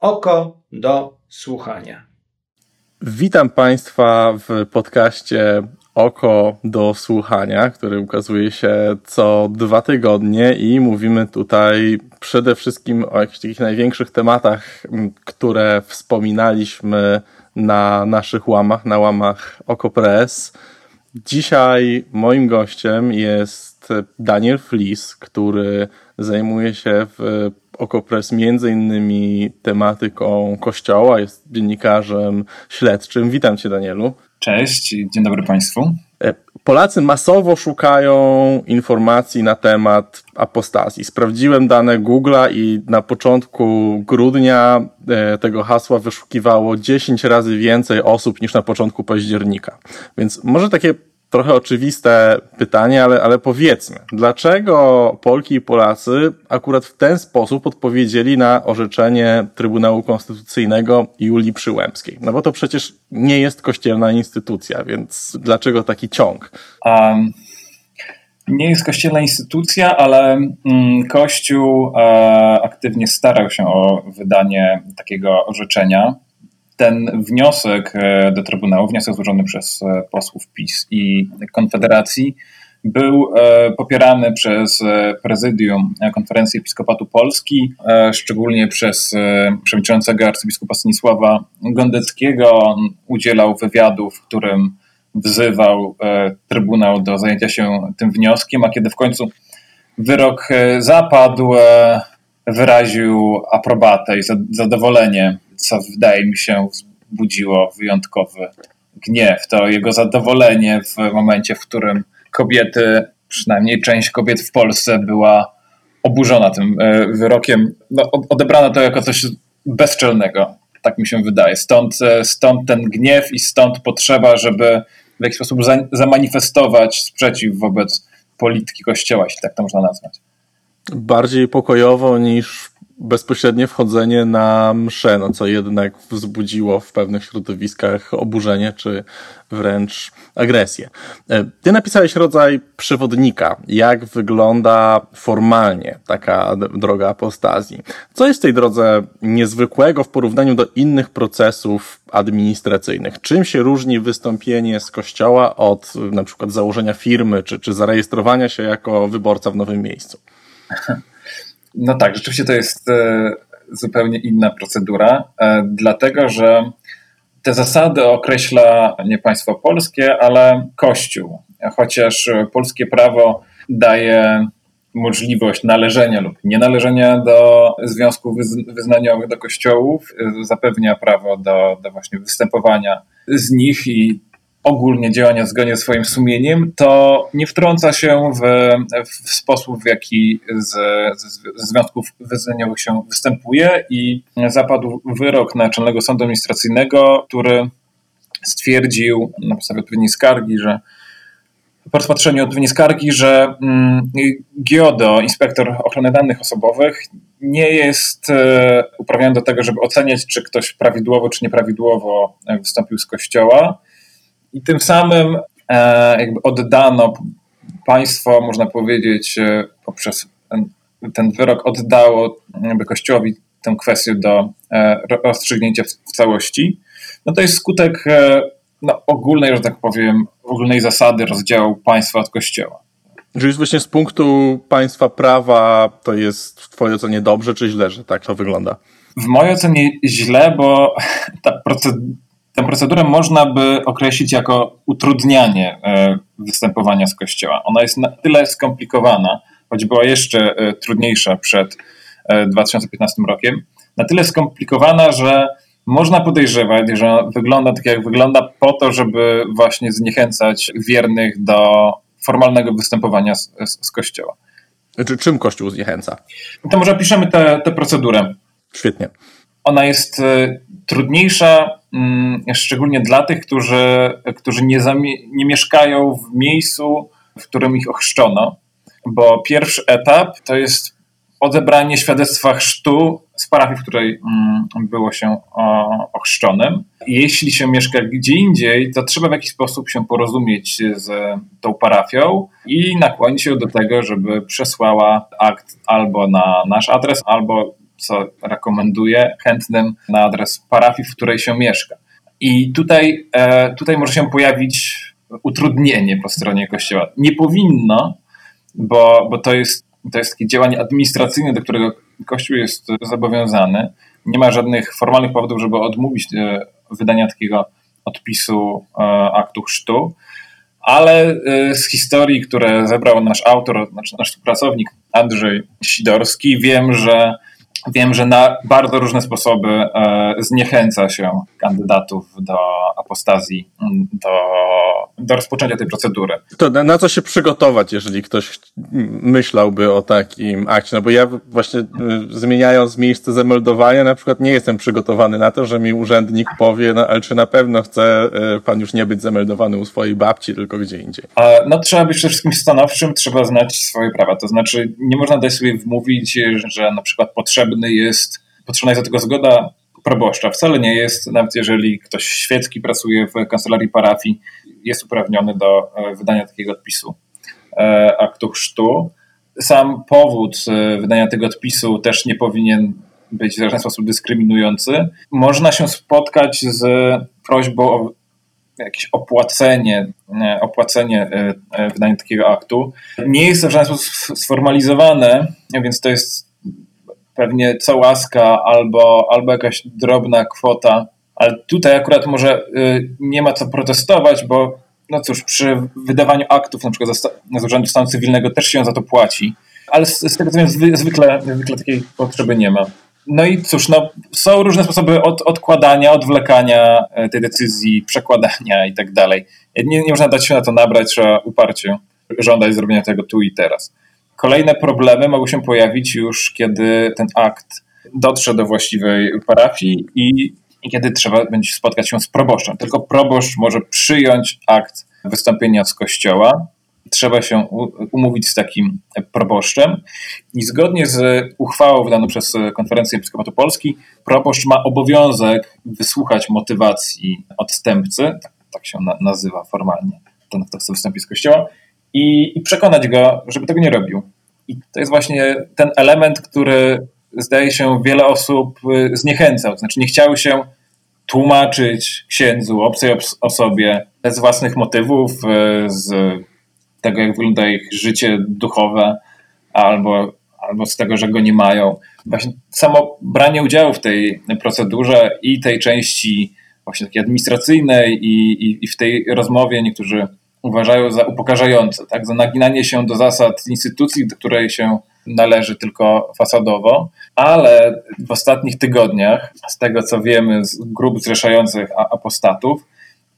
Oko do słuchania. Witam Państwa w podcaście Oko do słuchania, który ukazuje się co dwa tygodnie i mówimy tutaj przede wszystkim o jakichś takich największych tematach, które wspominaliśmy na naszych łamach, na łamach OkoPress. Dzisiaj moim gościem jest Daniel Flis, który zajmuje się w Okopres między innymi tematyką kościoła, jest dziennikarzem śledczym. Witam cię Danielu. Cześć, dzień dobry Państwu. E, Polacy masowo szukają informacji na temat apostazji. Sprawdziłem dane Google'a i na początku grudnia e, tego hasła wyszukiwało 10 razy więcej osób niż na początku października. Więc może takie trochę oczywiste pytanie, ale, ale powiedzmy, dlaczego Polki i Polacy akurat w ten sposób odpowiedzieli na orzeczenie Trybunału Konstytucyjnego Julii Przyłębskiej? No bo to przecież nie jest kościelna instytucja, więc dlaczego taki ciąg? Um, nie jest kościelna instytucja, ale mm, Kościół e, aktywnie starał się o wydanie takiego orzeczenia ten wniosek e, do Trybunału, wniosek złożony przez e, posłów PiS i Konfederacji, był e, popierany przez prezydium Konferencji Episkopatu Polski, szczególnie przez przewodniczącego arcybiskupa Stanisława Gondeckiego. On udzielał wywiadu, w którym wzywał Trybunał do zajęcia się tym wnioskiem, a kiedy w końcu wyrok zapadł, wyraził aprobatę i zadowolenie co wydaje mi się wzbudziło wyjątkowy gniew. To jego zadowolenie w momencie, w którym kobiety, przynajmniej część kobiet w Polsce była oburzona tym e, wyrokiem. No, odebrano to jako coś bezczelnego, tak mi się wydaje. Stąd, e, stąd ten gniew i stąd potrzeba, żeby w jakiś sposób zamanifestować sprzeciw wobec polityki Kościoła, jeśli tak to można nazwać. Bardziej pokojowo niż bezpośrednie wchodzenie na mszę, no co jednak wzbudziło w pewnych środowiskach oburzenie czy wręcz agresję. E, ty napisałeś rodzaj przewodnika, jak wygląda formalnie taka droga apostazji. Co jest w tej drodze niezwykłego w porównaniu do innych procesów administracyjnych? Czym się różni wystąpienie z kościoła od na przykład założenia firmy czy, czy zarejestrowania się jako wyborca w nowym miejscu? No tak, rzeczywiście to jest e, zupełnie inna procedura, e, dlatego że te zasady określa nie państwo polskie, ale Kościół. Chociaż polskie prawo daje możliwość należenia lub nienależenia do związków wyznaniowych, do kościołów, e, zapewnia prawo do, do właśnie występowania z nich i ogólnie działania zgodnie ze swoim sumieniem, to nie wtrąca się w, w sposób, w jaki z, z związków wyznaniowych się występuje i zapadł wyrok Naczelnego Sądu Administracyjnego, który stwierdził na podstawie odpowiedniej skargi, że po rozpatrzeniu odpowiedniej skargi, że mm, GIODO, inspektor ochrony danych osobowych, nie jest e, uprawniony do tego, żeby oceniać, czy ktoś prawidłowo czy nieprawidłowo wystąpił z kościoła i tym samym e, jakby oddano państwo, można powiedzieć, e, poprzez ten, ten wyrok oddało jakby Kościołowi tę kwestię do e, rozstrzygnięcia w, w całości. No to jest skutek no, ogólnej, że tak powiem, ogólnej zasady rozdziału państwa od Kościoła. Czyli właśnie z punktu państwa prawa to jest w Twojej ocenie dobrze czy źle, że tak to wygląda? W mojej ocenie źle, bo ta procedura Tę procedurę można by określić jako utrudnianie e, występowania z kościoła. Ona jest na tyle skomplikowana, choć była jeszcze e, trudniejsza przed 2015 e, rokiem, na tyle skomplikowana, że można podejrzewać, że wygląda tak jak wygląda po to, żeby właśnie zniechęcać wiernych do formalnego występowania z, z, z kościoła. Czy czym Kościół zniechęca? To może opiszemy tę procedurę. Świetnie. Ona jest trudniejsza szczególnie dla tych, którzy, którzy nie, nie mieszkają w miejscu, w którym ich ochrzczono, bo pierwszy etap to jest odebranie świadectwa chrztu z parafii, w której mm, było się ochrzczonym. Jeśli się mieszka gdzie indziej, to trzeba w jakiś sposób się porozumieć z tą parafią i nakłonić się do tego, żeby przesłała akt albo na nasz adres, albo co rekomenduję chętnym na adres parafii, w której się mieszka. I tutaj, e, tutaj może się pojawić utrudnienie po stronie Kościoła. Nie powinno, bo, bo to, jest, to jest takie działanie administracyjne, do którego Kościół jest zobowiązany. Nie ma żadnych formalnych powodów, żeby odmówić e, wydania takiego odpisu e, aktu chrztu, ale z historii, które zebrał nasz autor, nasz współpracownik Andrzej Sidorski, wiem, że Wiem, że na bardzo różne sposoby e, zniechęca się kandydatów do apostazji, mm, do, do rozpoczęcia tej procedury. To na, na, co się przygotować, jeżeli ktoś myślałby o takim akcie? No bo ja właśnie y, zmieniając miejsce zameldowania, na przykład nie jestem przygotowany na to, że mi urzędnik powie, no ale czy na pewno chce y, pan już nie być zameldowany u swojej babci, tylko gdzie indziej? No trzeba być przede wszystkim stanowczym, trzeba znać swoje prawa. To znaczy nie można dać sobie wmówić, że na przykład potrzeba potrzebny jest, potrzebna jest do tego zgoda proboszcza. Wcale nie jest, nawet jeżeli ktoś świecki pracuje w kancelarii parafii, jest uprawniony do e, wydania takiego odpisu e, aktu chrztu. Sam powód e, wydania tego odpisu też nie powinien być w żaden sposób dyskryminujący. Można się spotkać z prośbą o jakieś opłacenie, opłacenie wydania takiego aktu. Nie jest to w żaden sposób sformalizowane, więc to jest pewnie co łaska albo, albo jakaś drobna kwota, ale tutaj akurat może y, nie ma co protestować, bo no cóż, przy wydawaniu aktów na przykład z Urzędu Stanu Cywilnego też się za to płaci, ale z, z tego co wiem zwykle, zwykle takiej potrzeby nie ma. No i cóż, no, są różne sposoby od, odkładania, odwlekania e, tej decyzji, przekładania i tak dalej. Nie, nie można dać się na to nabrać, trzeba uparcie żądać zrobienia tego tu i teraz. Kolejne problemy mogą się pojawić już, kiedy ten akt dotrze do właściwej parafii i, kiedy trzeba będzie spotkać się z proboszczem. Tylko proboszcz może przyjąć akt wystąpienia z kościoła. Trzeba się umówić z takim proboszczem i zgodnie z uchwałą wydaną przez Konferencję Episkopatu Polski, proboszcz ma obowiązek wysłuchać motywacji odstępcy, tak, tak się na, nazywa formalnie, ten, kto chce wystąpić z kościoła, i, i przekonać go, żeby tego nie robił. I to jest właśnie ten element, który zdaje się wiele osób y, zniechęcał. Znaczy nie chciały się tłumaczyć księdzu, obcej osobie z własnych motywów, y, z tego, jak wygląda ich życie duchowe, albo, albo z tego, że go nie mają. Właśnie samo branie udziału w tej procedurze i tej części właśnie takiej administracyjnej i, i, i w tej rozmowie niektórzy uważają za upokarzające, tak? za naginanie się do zasad instytucji, do której się należy tylko fasadowo, ale w ostatnich tygodniach, z tego co wiemy z grup zrzeszających apostatów,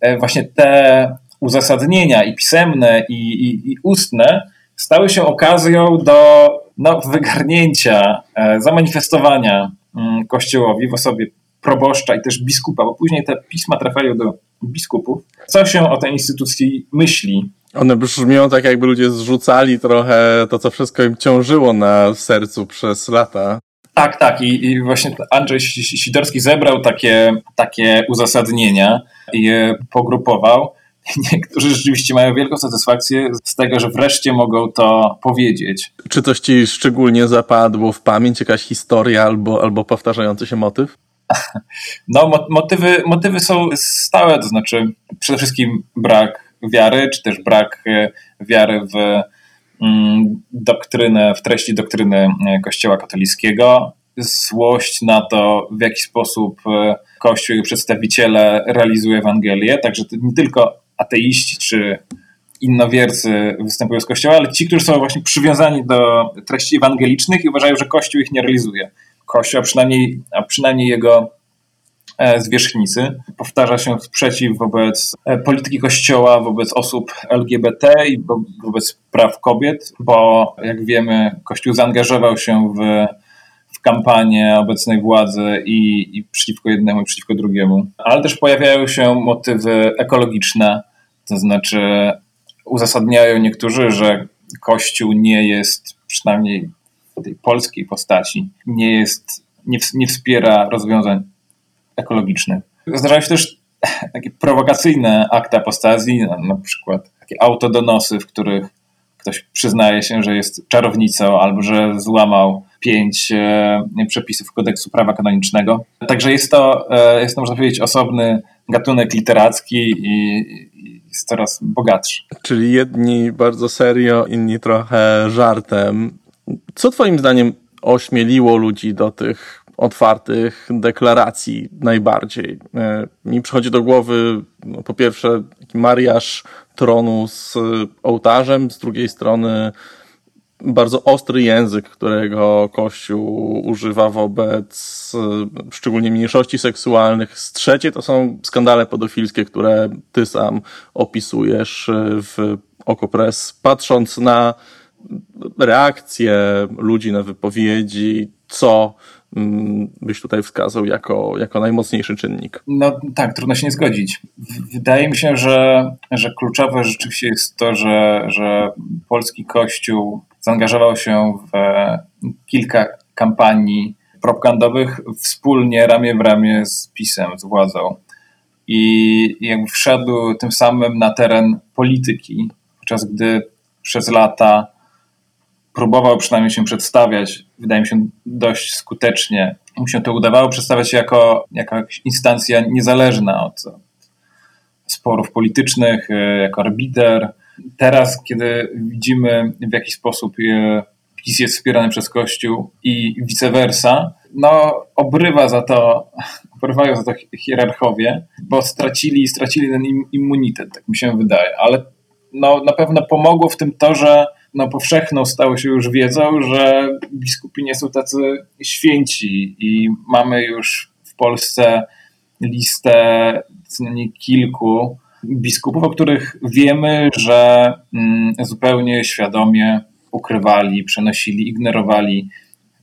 e, właśnie te uzasadnienia i pisemne, i, i, i ustne stały się okazją do no, wygarnięcia, e, zamanifestowania mm, Kościołowi w osobie proboszcza i też biskupa, bo później te pisma trafiają do biskupów. Co się o tej instytucji myśli? One brzmią tak, jakby ludzie zrzucali trochę to, co wszystko im ciążyło na sercu przez lata. Tak, tak. I, i właśnie Andrzej Sidorski zebrał takie, takie uzasadnienia i je pogrupował. Niektórzy rzeczywiście mają wielką satysfakcję z tego, że wreszcie mogą to powiedzieć. Czy coś ci szczególnie zapadło w pamięć, jakaś historia albo, albo powtarzający się motyw? No, motywy, motywy są stałe, to znaczy przede wszystkim brak wiary, czy też brak e, wiary w mm, doktrynę, w treści doktryny e, Kościoła katolickiego, złość na to, w jaki sposób e, Kościół i przedstawiciele realizuje Ewangelię, także nie tylko ateiści czy innowiercy występują z Kościoła, ale ci, którzy są właśnie przywiązani do treści ewangelicznych i uważają, że Kościół ich nie realizuje. Kościół, a przynajmniej, a przynajmniej jego e, zwierzchnicy. Powtarza się sprzeciw wobec e, polityki Kościoła, wobec osób LGBT i wobec praw kobiet, bo jak wiemy, Kościół zaangażował się w, w kampanię obecnej władzy i, i przeciwko jednemu, i przeciwko drugiemu. Ale też pojawiają się motywy ekologiczne, to znaczy uzasadniają niektórzy, że Kościół nie jest przynajmniej tej polskiej postaci nie jest, nie, nie wspiera rozwiązań ekologicznych. Zdarzają się też takie prowokacyjne akty apostazji, na, przykład takie autodonosy, w których ktoś przyznaje się, że jest czarownicą albo że złamał pięć e, przepisów kodeksu prawa kanonicznego. Także jest to, e, jest to można powiedzieć, osobny gatunek literacki i jest coraz bogatszy. Czyli jedni bardzo serio, inni trochę żartem. Co Twoim zdaniem ośmieliło ludzi do tych otwartych deklaracji najbardziej? E, mi przychodzi do głowy no, po pierwsze mariaż tronu z ołtarzem, z drugiej strony bardzo ostry język, którego Kościół używa wobec e, szczególnie mniejszości seksualnych. Z trzecie to są skandale pedofilskie, które ty sam opisujesz e, w Okopres. Patrząc na reakcje ludzi na wypowiedzi, co mm, byś tutaj wskazał jako, jako najmocniejszy czynnik? No tak, trudno się nie zgodzić. Wydaje mi się, że, że kluczowe rzeczywiście jest to, że, że polski kościół zaangażował się w kilka kampanii propagandowych wspólnie, ramię w ramię z PiSem, z władzą. I jakby wszedł tym samym na teren polityki, podczas gdy przez lata próbował przynajmniej się przedstawiać, wydaje mi się dość skutecznie. Mu się to udawało przedstawiać jako, jako instancja niezależna od sporów politycznych, jako arbiter, Teraz, kiedy widzimy w jaki sposób PiS jest wspierany przez Kościół i vice versa, no obrywa za to, obrywają za to hierarchowie, bo stracili, stracili ten im, immunitet, tak mi się wydaje, ale no, na pewno pomogło w tym to, że no, powszechną stało się już wiedzą, że biskupi nie są tacy święci i mamy już w Polsce listę co najmniej kilku biskupów, o których wiemy, że mm, zupełnie świadomie ukrywali, przenosili, ignorowali,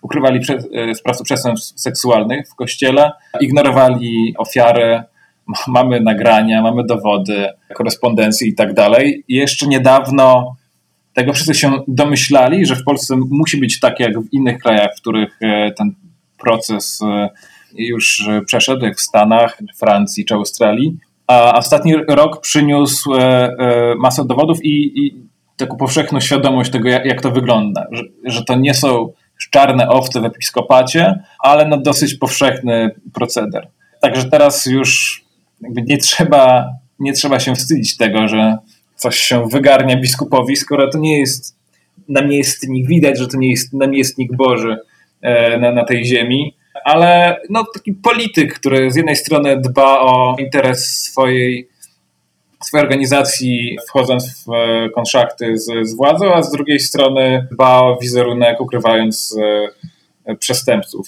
ukrywali e, sprawców przestępstw seksualnych w kościele, ignorowali ofiary. Mamy nagrania, mamy dowody, korespondencje i tak dalej. Jeszcze niedawno tego wszyscy się domyślali, że w Polsce musi być tak jak w innych krajach, w których e, ten proces e, już przeszedł, jak w Stanach, Francji czy Australii. A ostatni rok przyniósł e, e, masę dowodów i, i taką powszechną świadomość tego, jak, jak to wygląda. Że, że, to nie są czarne owce w episkopacie, ale dosyć powszechny proceder. Także teraz już nie trzeba, nie trzeba się wstydzić tego, że coś się wygarnia biskupowi, skoro to nie jest namiestnik, widać, że to nie jest namiestnik Boży e, na, na tej ziemi, ale no, taki polityk, który z jednej strony dba o interes swojej, swojej organizacji, wchodząc w e, konszachty z, z władzą, a z drugiej strony dba o wizerunek, ukrywając e, przestępców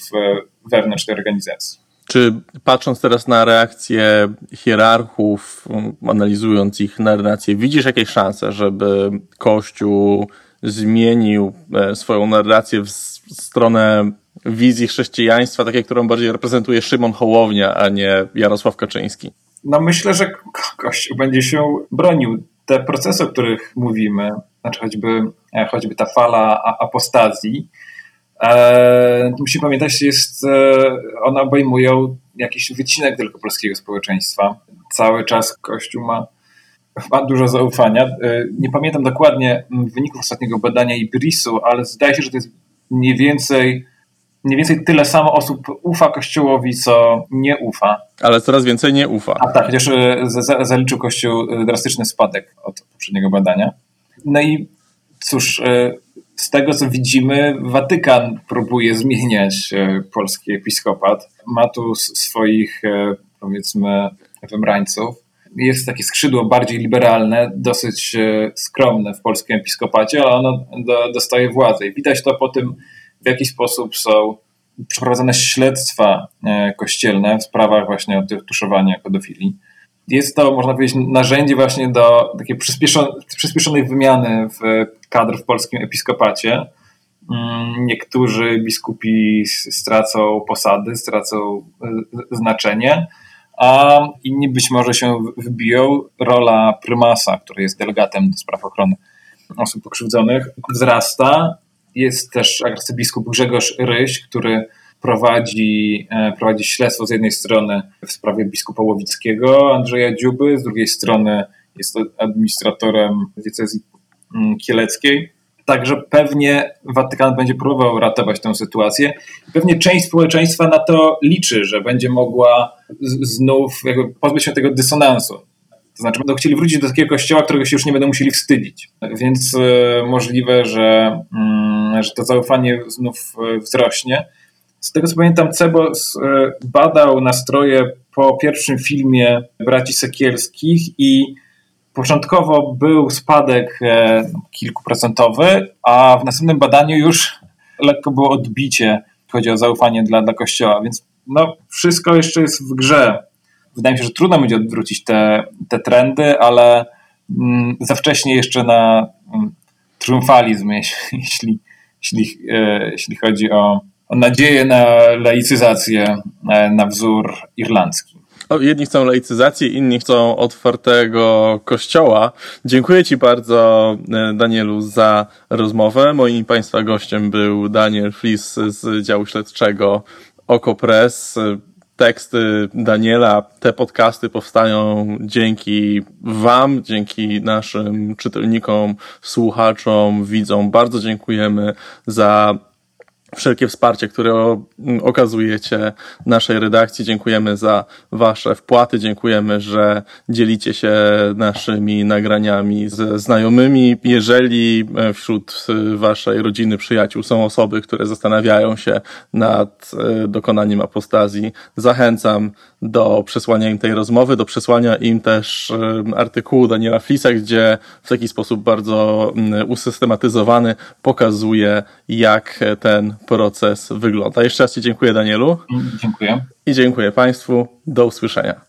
wewnątrz tej organizacji. Czy patrząc teraz na reakcje hierarchów, analizując ich narrację, widzisz jakieś szanse, żeby Kościół zmienił swoją narrację w stronę wizji chrześcijaństwa, takiej, którą bardziej reprezentuje Szymon Hołownia, a nie Jarosław Kaczyński? No myślę, że Kościół będzie się bronił. Te procesy, o których mówimy, znaczy choćby, e, choćby ta fala apostazji, e, musimy pamiętać, że jest, e, one obejmują jakiś wycinek tylko polskiego społeczeństwa. Cały czas Kościół ma, ma dużo zaufania. E, nie pamiętam dokładnie wyników ostatniego badania IBRIS-u, ale zdaje się, że to jest mniej więcej mniej więcej tyle samo osób ufa Kościołowi, co nie ufa. Ale coraz więcej nie ufa. A tak, chociaż e, zaliczył Kościół drastyczny spadek od poprzedniego badania. No i cóż, e, z tego co widzimy, Watykan próbuje zmieniać polski episkopat. Ma tu swoich, powiedzmy, wybrańców. Jest takie skrzydło bardziej liberalne, dosyć skromne w polskim episkopacie, ale ono dostaje władzę. I widać to po tym, w jaki sposób są przeprowadzane śledztwa e, kościelne w sprawach właśnie o tuszowania pedofilii. Jest to, można powiedzieć, narzędzie właśnie do takiej przyspieszonej wymiany w kadr w polskim episkopacie. Mm, niektórzy biskupi stracą posady, stracą e, znaczenie, a inni być może się wybiją. Rola prymasa, który jest delegatem do spraw ochrony osób pokrzywdzonych, wzrasta jest też arcybiskup Grzegorz Ryś, który prowadzi, e, prowadzi śledztwo z jednej strony w sprawie biskupa Łowickiego Andrzeja Dziuby, z drugiej strony jest administratorem diecezji mm, kieleckiej. Także pewnie Watykan będzie próbował ratować tę sytuację. Pewnie część społeczeństwa na to liczy, że będzie mogła znów jakby pozbyć się tego dysonansu. To znaczy będą chcieli wrócić do takiego kościoła, którego się już nie będą musieli wstydzić. Więc e, możliwe, że, mm, że to zaufanie znów e, wzrośnie. Z tego co pamiętam, Cebos e, badał nastroje po pierwszym filmie braci Sekielskich i początkowo był spadek kilkuprocentowy, a w następnym badaniu już lekko było odbicie, chodzi o zaufanie dla, dla Kościoła, więc no, wszystko jeszcze jest w grze. Wydaje mi się, że trudno będzie odwrócić te, te trendy, ale mm, za wcześnie jeszcze na mm, triumfalizm, jeśli, jeśli, e, jeśli chodzi o nadzieję na laicyzację e, na wzór irlandzki. Jedni chcą laicyzacji, inni chcą otwartego kościoła. Dziękuję Ci bardzo, e, Danielu, za rozmowę. Moim Państwa gościem był Daniel Flis z działu śledczego OkoPress teksty Daniela, te podcasty powstają dzięki Wam, dzięki naszym czytelnikom, słuchaczom, widzom. Bardzo dziękujemy za wszelkie wsparcie, które okazujecie naszej redakcji. Dziękujemy za Wasze wpłaty, dziękujemy, że dzielicie się naszymi nagraniami ze znajomymi. Jeżeli e, wśród e, Waszej rodziny, przyjaciół są osoby, które zastanawiają się nad e, dokonaniem apostazji, zachęcam do przesłania im tej rozmowy, do przesłania im też artykułu Daniela Flisa, gdzie w taki sposób bardzo usystematyzowany pokazuje, jak ten proces wygląda. Jeszcze raz Ci dziękuję, Danielu. Dziękuję. I dziękuję Państwu. Do usłyszenia.